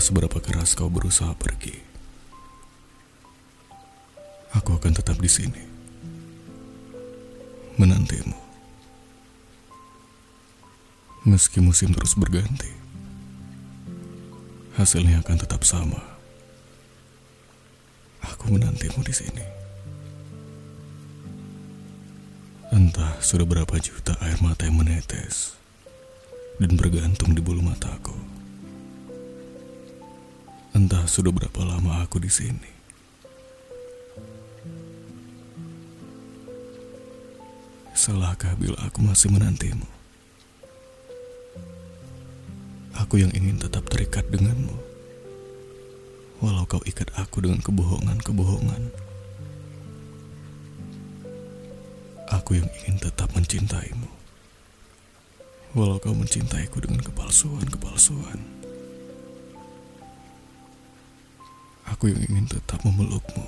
Seberapa keras kau berusaha pergi, aku akan tetap di sini menantimu. Meski musim terus berganti, hasilnya akan tetap sama. Aku menantimu di sini. Entah sudah berapa juta air mata yang menetes dan bergantung di bulu mataku. Entah sudah berapa lama aku di sini. Salahkah bila aku masih menantimu? Aku yang ingin tetap terikat denganmu. Walau kau ikat aku dengan kebohongan-kebohongan. Aku yang ingin tetap mencintaimu. Walau kau mencintaiku dengan kepalsuan-kepalsuan. Aku yang ingin tetap memelukmu.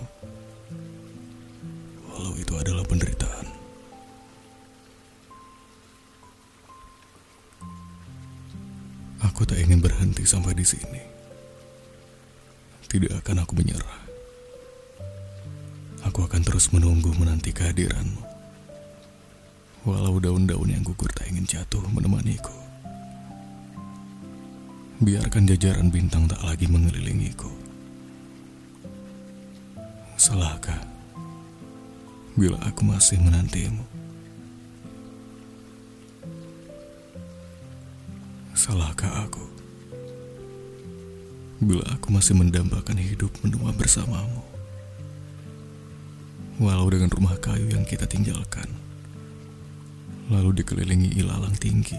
Walau itu adalah penderitaan. Aku tak ingin berhenti sampai di sini. Tidak akan aku menyerah. Aku akan terus menunggu menanti kehadiranmu. Walau daun-daun yang gugur tak ingin jatuh menemaniku. Biarkan jajaran bintang tak lagi mengelilingiku. Salahkah bila aku masih menantimu? Salahkah aku bila aku masih mendambakan hidup menua bersamamu? Walau dengan rumah kayu yang kita tinggalkan, lalu dikelilingi ilalang tinggi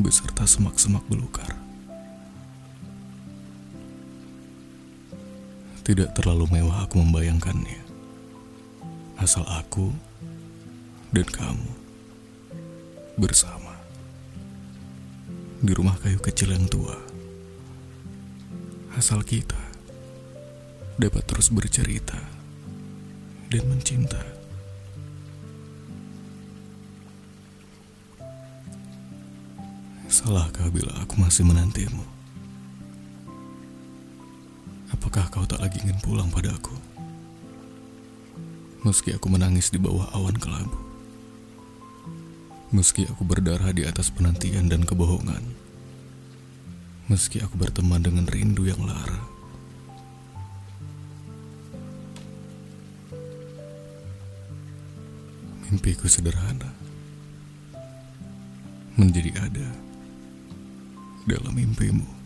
beserta semak-semak belukar. Tidak terlalu mewah aku membayangkannya. Asal aku dan kamu bersama di rumah kayu kecil yang tua. Asal kita dapat terus bercerita dan mencinta. Salahkah bila aku masih menantimu? Apakah kau tak lagi ingin pulang padaku? Meski aku menangis di bawah awan kelabu. Meski aku berdarah di atas penantian dan kebohongan. Meski aku berteman dengan rindu yang lara. Mimpiku sederhana. Menjadi ada dalam mimpimu.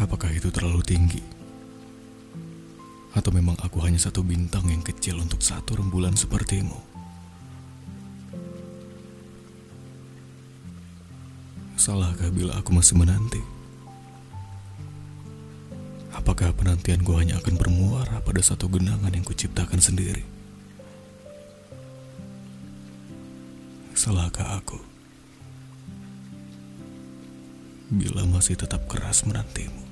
Apakah itu terlalu tinggi? Atau memang aku hanya satu bintang yang kecil untuk satu rembulan sepertimu? Salahkah bila aku masih menanti? Apakah penantianku hanya akan bermuara pada satu genangan yang kuciptakan sendiri? Salahkah aku? Bila masih tetap keras menantimu.